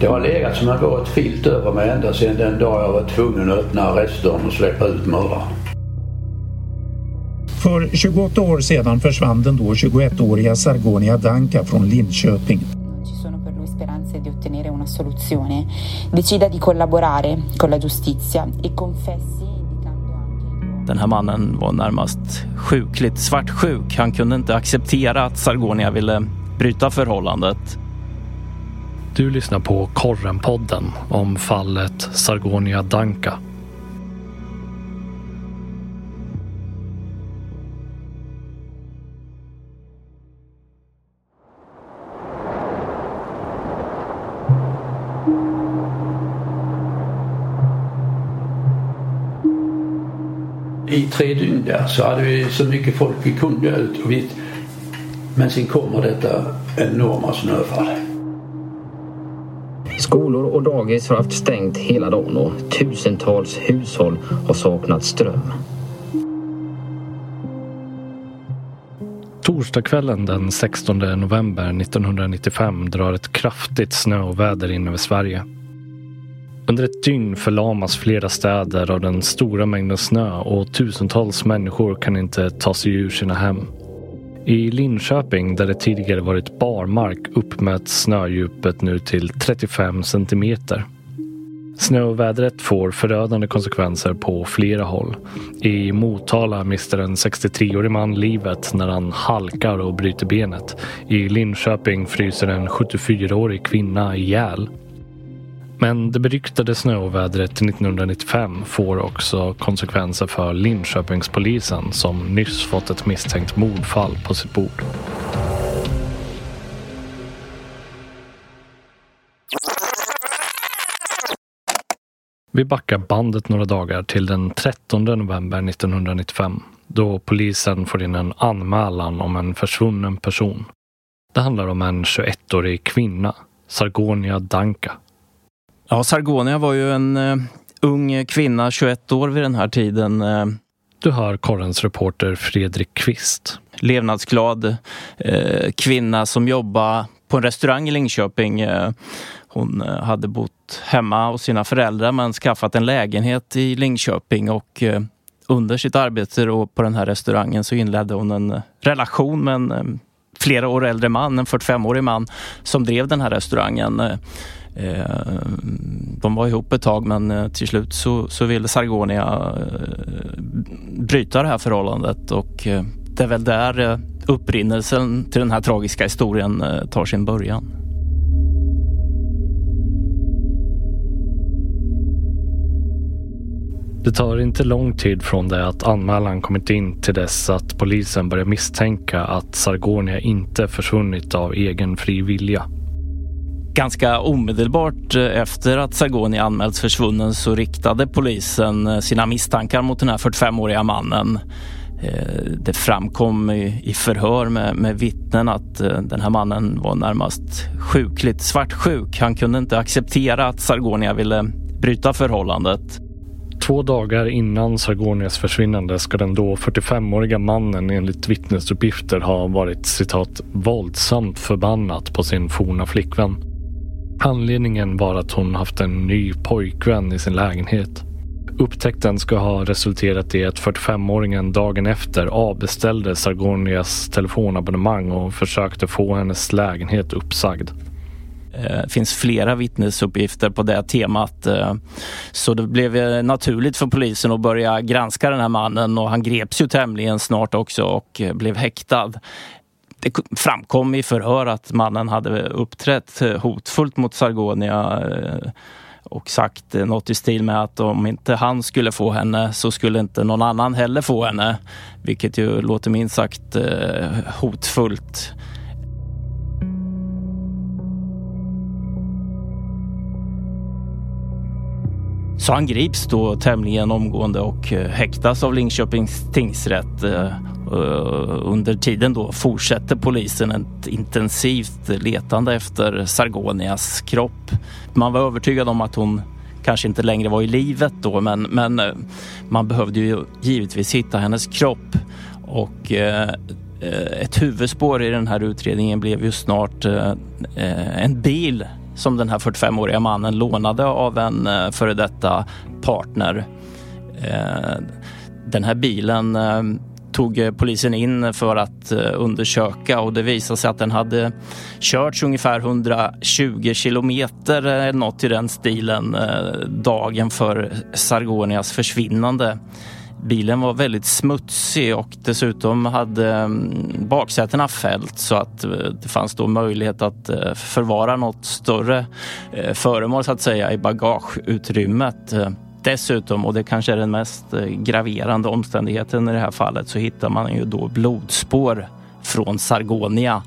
Det har legat som en våt filt över mig ända sedan den dag jag var tvungen att öppna arrestdörren och släppa ut mördaren. För 28 år sedan försvann den då 21-åriga Sargonia Danka från Linköping. E Den här mannen var närmast sjukligt svartsjuk. Han kunde inte acceptera att Sargonia ville bryta förhållandet. Du lyssnar på Korrenpodden om fallet Sargonia Danka. I tre dygn där så hade vi så mycket folk vi kunde ut. Och vitt. men sen kommer detta enorma snöfall. Skolor och dagis har haft stängt hela dagen och tusentals hushåll har saknat ström. Torsdagskvällen den 16 november 1995 drar ett kraftigt snöoväder in över Sverige. Under ett dygn förlamas flera städer av den stora mängden snö och tusentals människor kan inte ta sig ur sina hem. I Linköping, där det tidigare varit barmark, uppmäts snödjupet nu till 35 centimeter. Snövädret får förödande konsekvenser på flera håll. I Motala mister en 63-årig man livet när han halkar och bryter benet. I Linköping fryser en 74-årig kvinna ihjäl. Men det beryktade snöovädret 1995 får också konsekvenser för Linköpingspolisen som nyss fått ett misstänkt mordfall på sitt bord. Vi backar bandet några dagar till den 13 november 1995 då polisen får in en anmälan om en försvunnen person. Det handlar om en 21-årig kvinna, Sargonia Danka. Ja, Sargonia var ju en uh, ung kvinna, 21 år vid den här tiden. Uh, Du hör korrens reporter Fredrik Kvist. levnadsglad uh, kvinna som jobbade på en restaurang i Linköping. Uh, hon uh, hade bott hemma hos sina föräldrar men skaffat en lägenhet i Linköping och uh, under sitt arbete då på den här restaurangen så inledde hon en relation med en flera år äldre man, en 45-årig man som drev den här restaurangen. Eh, De var ihop ett tag men eh, till slut så, så ville Sargonia eh, bryta det här förhållandet och eh, det är väl där eh, upprinnelsen till den här tragiska historien eh, tar sin början. Det tar inte lång tid från det att anmälan kommit in till dess att polisen börjar misstänka att Sargonia inte försvunnit av egen fri vilja. Ganska omedelbart eh, efter att Sargoni anmälts försvunnen så riktade polisen eh, sina misstankar mot den här 45-åriga mannen. Eh, det framkom i förhör med, med vittnen att den här mannen var närmast sjukligt svartsjuk. Han kunde inte acceptera att Sargonia ville bryta förhållandet. Två dagar innan Sargonias försvinnande ska den då 45-åriga mannen enligt vittnesuppgifter ha varit citat våldsamt förbannat på sin forna flickvän. Anledningen var att hon haft en ny pojkvän i sin lägenhet. Upptäckten ska ha resulterat i att 45-åringen dagen efter avbeställde Sargonias telefonabonnemang och försökte få hennes lägenhet uppsagd. Det finns flera vittnesuppgifter på det temat. Eh, så det blev eh, naturligt för polisen att börja granska den här mannen och han greps ju tämligen snart också och blev häktad. Det framkom i förhör att mannen hade uppträtt eh, hotfullt mot Sargonia eh, och sagt eh, något i stil med att om inte han skulle få henne så skulle inte någon annan heller få henne. Vilket ju låter minst sagt hotfullt. Så han grips då tämligen omgående och häktas av Linköpings tingsrätt. Eh, under tiden då fortsätter polisen ett intensivt letande efter Sargonias kropp. Man var övertygad om att hon kanske inte längre var i livet då men, men eh, man behövde ju givetvis hitta hennes kropp. Och eh, ett huvudspår i den här utredningen blev ju snart en bil som den här 45-åriga mannen lånade av en före detta partner. Den här bilen tog eh, polisen in för att eh, undersöka och det visade sig att den hade körts ungefär 120 kilometer, eh, något i den stilen, dagen för Sargonias försvinnande. Bilen var väldigt smutsig och dessutom hade mm, baksätena fällt så att det fanns då möjlighet att förvara något större föremål så att säga i bagageutrymmet. Dessutom, och det kanske är den mest eh, graverande omständigheten i det här fallet, så hittar man ju då blodspår från Sargonia.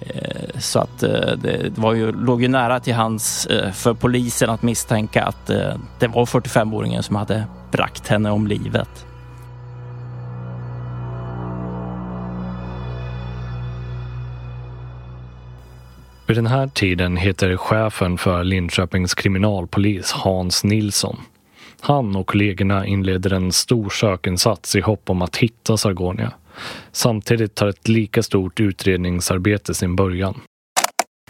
Eh, så att eh, det var ju, låg ju nära till hands för polisen att misstänka att det var 45-åringen som hade bragt henne om livet. Vid den här tiden heter chefen för Linköpings kriminalpolis Hans Nilsson. Han och kollegorna inleder en stor sökinsats i hopp om att hitta Sargonia. Samtidigt tar ett lika stort utredningsarbete sin början.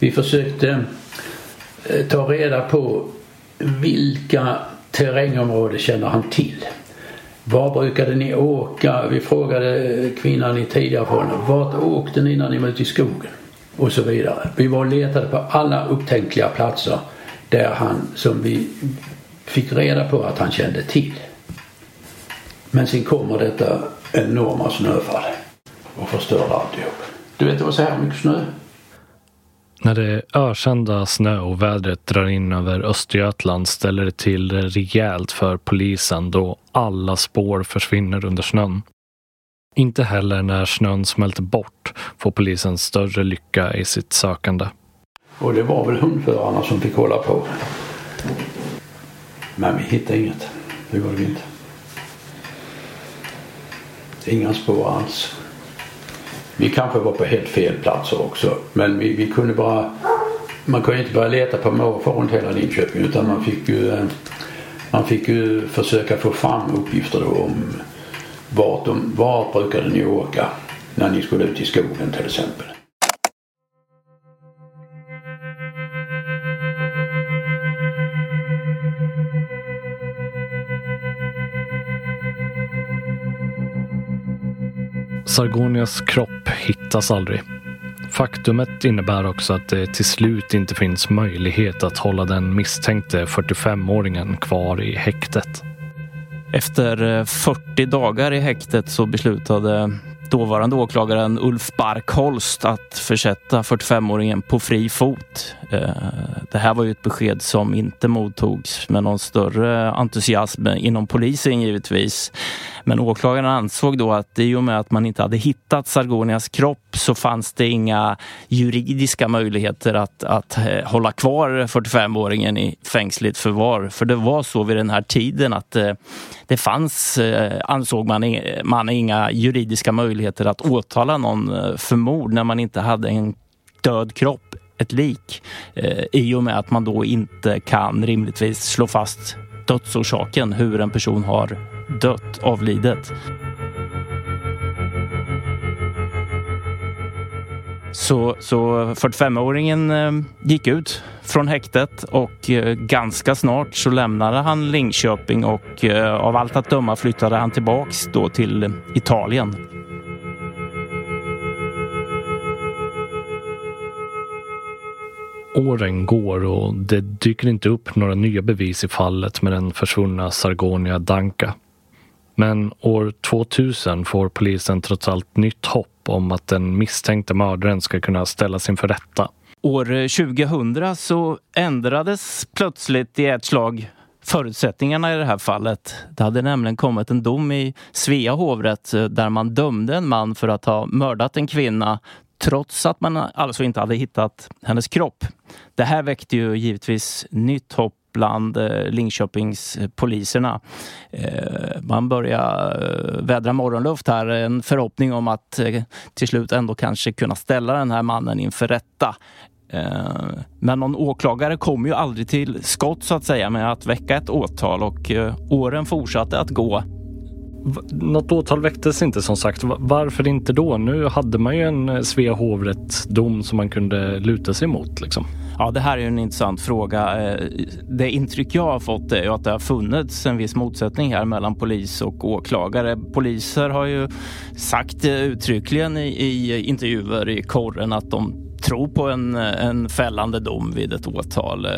Vi försökte eh, ta reda på vilka terrängområden känner han till? Var brukade ni åka? Vi frågade eh, kvinnan i tidigare förhållanden. Vart åkte ni när ni var ute i skogen? och så vidare. Vi var och letade på alla upptänkliga platser där han, som vi fick reda på att han kände till. Men sen kommer detta enorma snöfall och förstör alltihop. Du vet det var så här mycket snö. När det ökända snöovädret drar in över Östergötland ställer det till det rejält för polisen då alla spår försvinner under snön. Inte heller när snön smälter bort får polisen större lycka i sitt sökande. Och det var väl hundförarna som fick hålla på. Men vi hittade inget. Det gjorde vi inte. Inga spår alls. Vi kanske var på helt fel platser också. Men vi, vi kunde bara... Man kunde inte börja leta på måfå runt hela Linköping utan man fick ju... Eh, man fick ju försöka få fram uppgifter då om vart, de, vart brukade ni åka när ni skulle ut i skogen till exempel? Sargonias kropp hittas aldrig. Faktumet innebär också att det till slut inte finns möjlighet att hålla den misstänkte 45-åringen kvar i häktet. Efter eh, 40 dagar i häktet så beslutade dåvarande åklagaren Ulf Barkholst att försätta 45-åringen på fri fot. Eh, det här var ju ett besked som inte mottogs med någon större entusiasm inom polisen givetvis. Men åklagaren ansåg då att i och med att man inte hade hittat Sargonias kropp så fanns det inga juridiska möjligheter att, att eh, hålla kvar 45-åringen i fängsligt förvar. För det var så vid den här tiden att eh, det fanns, eh, ansåg man, man inga juridiska möjligheter att åtala någon för mord när man inte hade en död kropp ett lik eh, i och med att man då inte kan rimligtvis slå fast dödsorsaken, hur en person har dött, avlidet. Så, så 45-åringen eh, gick ut från häktet och eh, ganska snart så lämnade han Linköping och eh, av allt att döma flyttade han tillbaks då till Italien. Åren går och det dyker inte upp några nya bevis i fallet med den försvunna Sargonia Danka. Men år 2000 får polisen trots allt nytt hopp om att den misstänkte mördaren ska kunna ställas inför rätta. År 2000 så ändrades plötsligt i ett slag förutsättningarna i det här fallet. Det hade nämligen kommit en dom i Svea hovrätt eh, där man dömde en man för att ha mördat en kvinna trots att man alltså inte hade hittat hennes kropp. Det här väckte ju givetvis nytt hopp bland eh, Linköpingspoliserna. Eh, man börjar eh, vädra morgonluft här, en förhoppning om att till slut ändå kanske kunna ställa den här mannen inför rätta. Men någon åklagare kom ju aldrig till skott så att säga med att väcka ett åtal och åren fortsatte att gå något åtal väcktes inte som sagt. Varför inte då? Nu hade man ju en Svea hovrätt dom som man kunde luta sig mot. Liksom. Ja, det här är en intressant fråga. Eh, det intryck jag har fått är att det har funnits en viss motsättning här mellan polis och åklagare. Poliser har ju sagt uttryckligen i, i intervjuer i korren att de tro på en, en fällande dom vid ett åtal. Eh,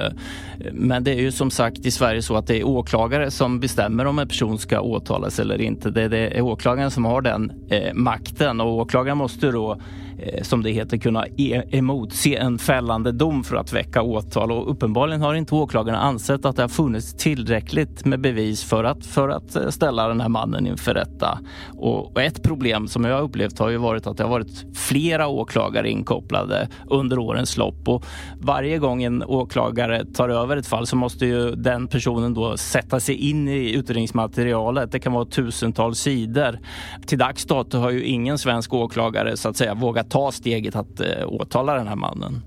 men det är ju som sagt i Sverige så att det är åklagare som bestämmer om en person ska åtalas eller inte. Det är, det är åklagaren som har den eh, makten och åklagaren måste då Eh, som det heter, kunna e emotse en fällande dom för att väcka åtal. Och uppenbarligen har inte åklagaren ansett att det har funnits tillräckligt med bevis för att, för att eh, ställa den här mannen inför rätta. Och, ett problem som jag har upplevt har ju varit att det har varit flera åklagare inkopplade under årens lopp. Och varje gång en åklagare tar över ett fall så måste ju den personen då sätta sig in i utredningsmaterialet. Det kan vara tusentals sidor. Till dags dato har ju ingen svensk åklagare så att säga vågat ta steget att eh, åtala den här mannen.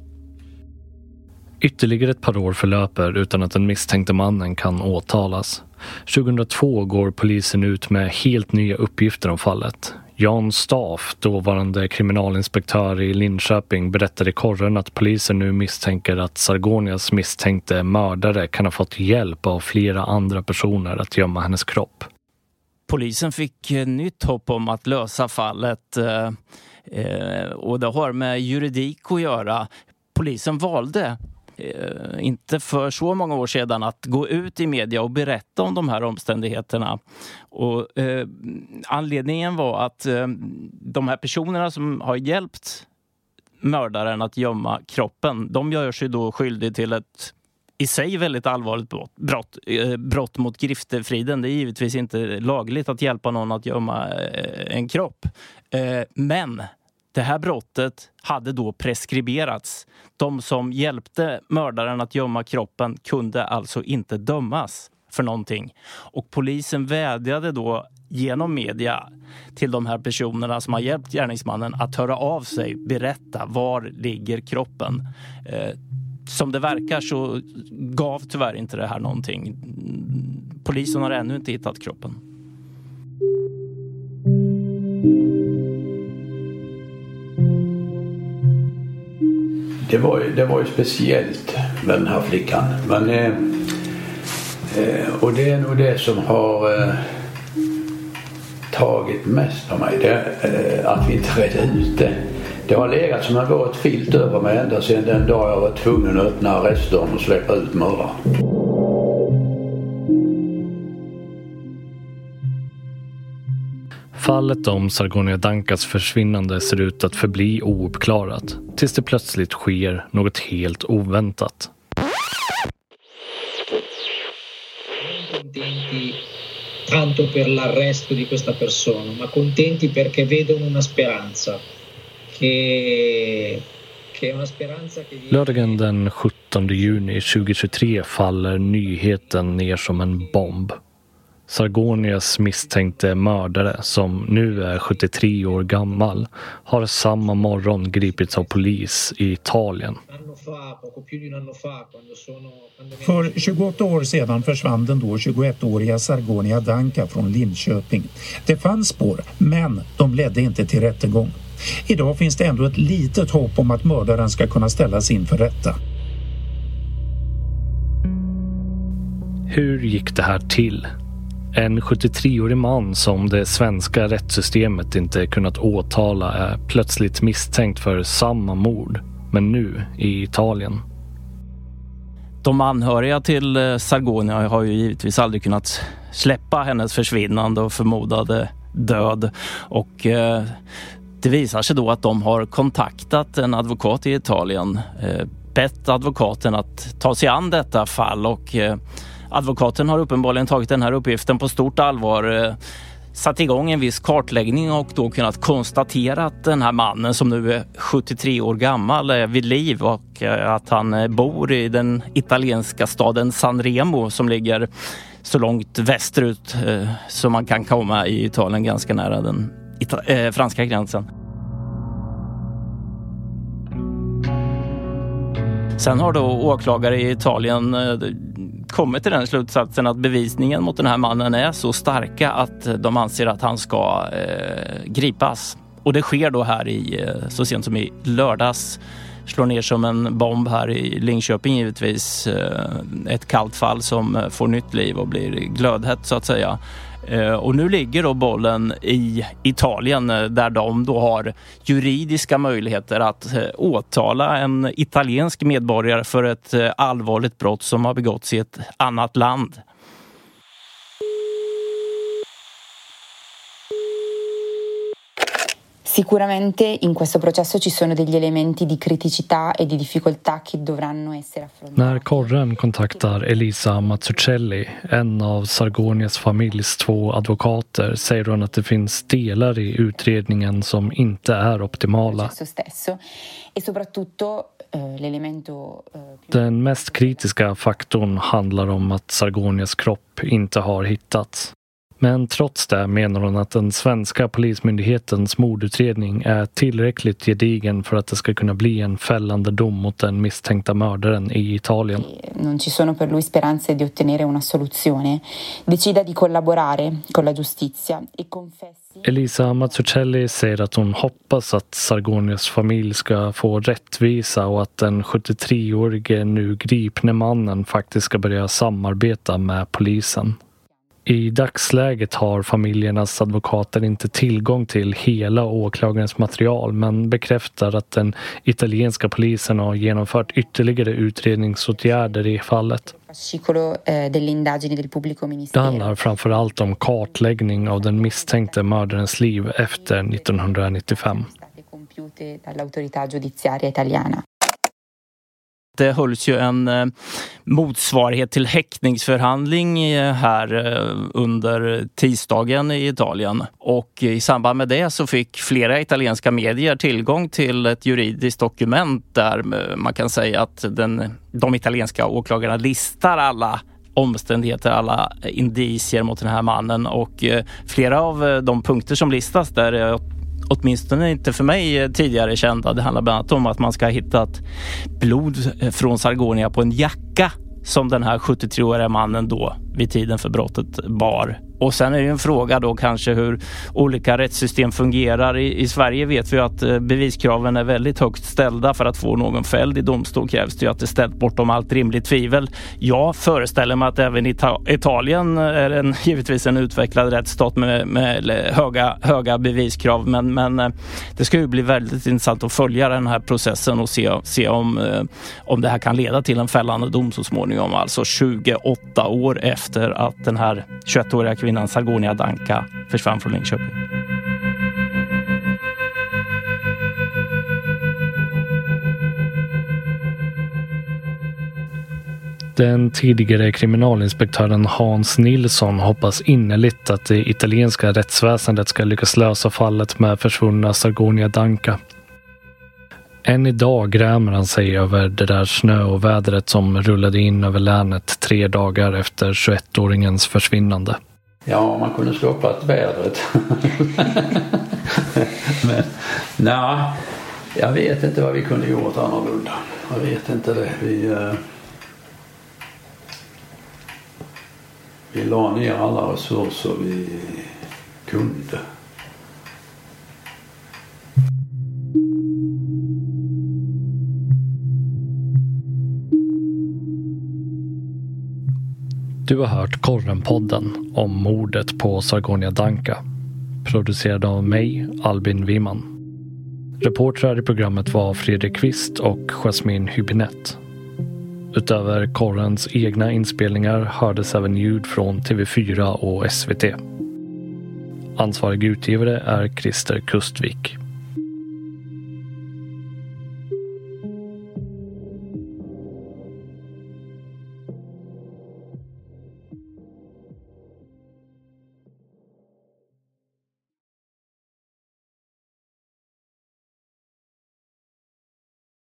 Ytterligare ett par år förlöper utan att den misstänkte mannen kan åtalas. 2002 går polisen ut med helt nya uppgifter om fallet. Jan Staff, dåvarande kriminalinspektör i Linköping, berättade i korren att polisen nu misstänker att Sargonias misstänkte mördare kan ha fått hjälp av flera andra personer att gömma hennes kropp. Polisen fick eh, nytt hopp om att lösa fallet. Eh, och det har med juridik att göra. Polisen valde eh, inte för så många år sedan att gå ut i media och berätta om de här omständigheterna. Och, eh, anledningen var att eh, de här personerna som har hjälpt mördaren att gömma kroppen, de gör sig då skyldig till ett i sig väldigt allvarligt brott, brott, eh, brott mot griftefriden. Det är givetvis inte lagligt att hjälpa någon att gömma eh, en kropp. Eh, men det här brottet hade då preskriberats. De som hjälpte mördaren att gömma kroppen kunde alltså inte dömas för någonting. Och polisen vädjade då genom media till de här personerna som har hjälpt gärningsmannen att höra av sig, berätta var ligger kroppen. Som det verkar så gav tyvärr inte det här någonting. Polisen har ännu inte hittat kroppen. det var, det var ju speciellt med den här flickan. Men, eh, eh, och det är nog det som har eh, tagit mest av mig. Det, eh, att vi inte redde ut det. Det har legat som en våt filt över mig ända sedan den dag jag var tvungen att öppna arrestdörren och släppa ut mördaren. Fallet om Sargonia Dankas försvinnande ser ut att förbli ouppklarat tills det plötsligt sker något helt oväntat. tanto per l'arresto di questa persona, ma contenti perché vedono una speranza. Lördagen den 17 juni 2023 faller nyheten ner som en bomb. Sargonias misstänkte mördare, som nu är 73 år gammal, har samma morgon gripits av polis i Italien. För 28 år sedan försvann den då 21-åriga Sargonia Danka från Linköping. Det fanns spår, men de ledde inte till rättegång. Idag finns det ändå ett litet hopp om att mördaren ska kunna ställas inför rätta. Hur gick det här till? En 73-årig man som det svenska rättssystemet inte kunnat åtala är plötsligt misstänkt för samma mord, men nu i Italien. De anhöriga till eh, Sargonia har ju givetvis aldrig kunnat släppa hennes försvinnande och förmodade död. Och eh, det visar sig då att de har kontaktat en advokat i Italien, eh, bett advokaten att ta sig an detta fall och eh, Advokaten har uppenbarligen tagit den här uppgiften på stort allvar eh, satt igång en viss kartläggning och då kunnat konstatera att den här mannen som nu är 73 år gammal är vid liv och att han bor i den italienska staden Sanremo som ligger så långt västerut som man kan komma i Italien, ganska nära den franska gränsen. Sen har då åklagare i Italien eh, kommit till den slutsatsen att bevisningen mot den här mannen är så starka att de anser att han ska eh, gripas. Och det sker då här i, eh, så sent som i lördags slår ner som en bomb här i Linköping givetvis. Eh, ett kallt fall som får nytt liv och blir glödhett så att säga. Eh, och nu ligger då bollen i Italien eh, där de då har juridiska möjligheter att eh, åtala en italiensk medborgare för ett allvarligt brott som har begåtts i ett annat land. Sicuramente in questo processo ci sono degli elementi di criticità e di difficoltà che dovranno essere affrontati. När korren kontaktar Elisa Mazzucelli, en av Sargonias familjs två advokater, säger hon att det finns delar i utredningen som inte är optimala. E eh, eh, Den mest kritiska faktorn handlar om att Sargonias kropp inte har hittats. Men trots det menar hon att den svenska polismyndighetens mordutredning är tillräckligt gedigen för att det ska kunna bli en fällande dom mot den misstänkta mördaren i Italien. Non ci sono per lui speranze di ottenere una soluzione. Decida di collaborare con la giustizia e confessi Elisa Mazzucelli säger att hon hoppas att Sargonius familj ska få rättvisa och att den 73-årige nu gripne mannen faktiskt ska börja samarbeta med polisen. I dagsläget har familjernas advokater inte tillgång till hela åklagarens material men bekräftar att den italienska polisen har genomfört ytterligare utredningsåtgärder i fallet. Eh, Det handlar framför allt om kartläggning av den misstänkte mördarens liv efter 1995 det eh, hölls ju en eh, motsvarighet till häktningsförhandling eh, här under tisdagen i Italien. Och i samband med det så fick flera italienska medier tillgång till ett juridiskt dokument där man kan säga att den, de italienska åklagarna listar alla omständigheter, alla indicier mot den här mannen och flera av de punkter som listas där är åtminstone inte för mig tidigare kända. Det handlar bland annat om att man ska ha hittat blod eh, från Sargonia på en jacka som den här 73-åriga mannen då vid tiden för brottet bar. Och sen är det en fråga då kanske hur olika rättssystem fungerar. I, I, Sverige vet vi att eh, beviskraven är väldigt högt ställda. För att få någon fälld i domstol krävs det ju att det är ställt bortom allt rimligt tvivel. Jag föreställer mig att även Ita Italien eh, är en, givetvis en utvecklad rättsstat med, med eh, höga, höga beviskrav. Men, men det ska ju bli väldigt intressant att följa den här processen och se, se om, om det här kan leda till en fällande dom så småningom. Alltså 28 år efter att den här 21-åriga kvinnan Sargonia Danka försvann från Linköping. Den tidigare kriminalinspektören Hans Nilsson hoppas innerligt att det italienska rättsväsendet ska lyckas lösa fallet med försvunna Sargonia Danka. Än idag grämer han sig över det där snöovädret som rullade in över länet tre dagar efter 21-åringens försvinnande. Ja, man kunde stoppat vädret. Men nej, jag vet inte vad vi kunde gjort annorlunda. Jag vet inte det. Vi, eh, vi la ner alla resurser vi kunde. Du har hört Korrenpodden om mordet på Sargonia Danka. Producerad av mig, Albin Wiman. Reportrar i programmet var Fredrik Kvist och Jasmin Hübinette. Utöver Korrens egna inspelningar hördes även ljud från TV4 och SVT. Ansvarig utgivare är Christer Kustvik.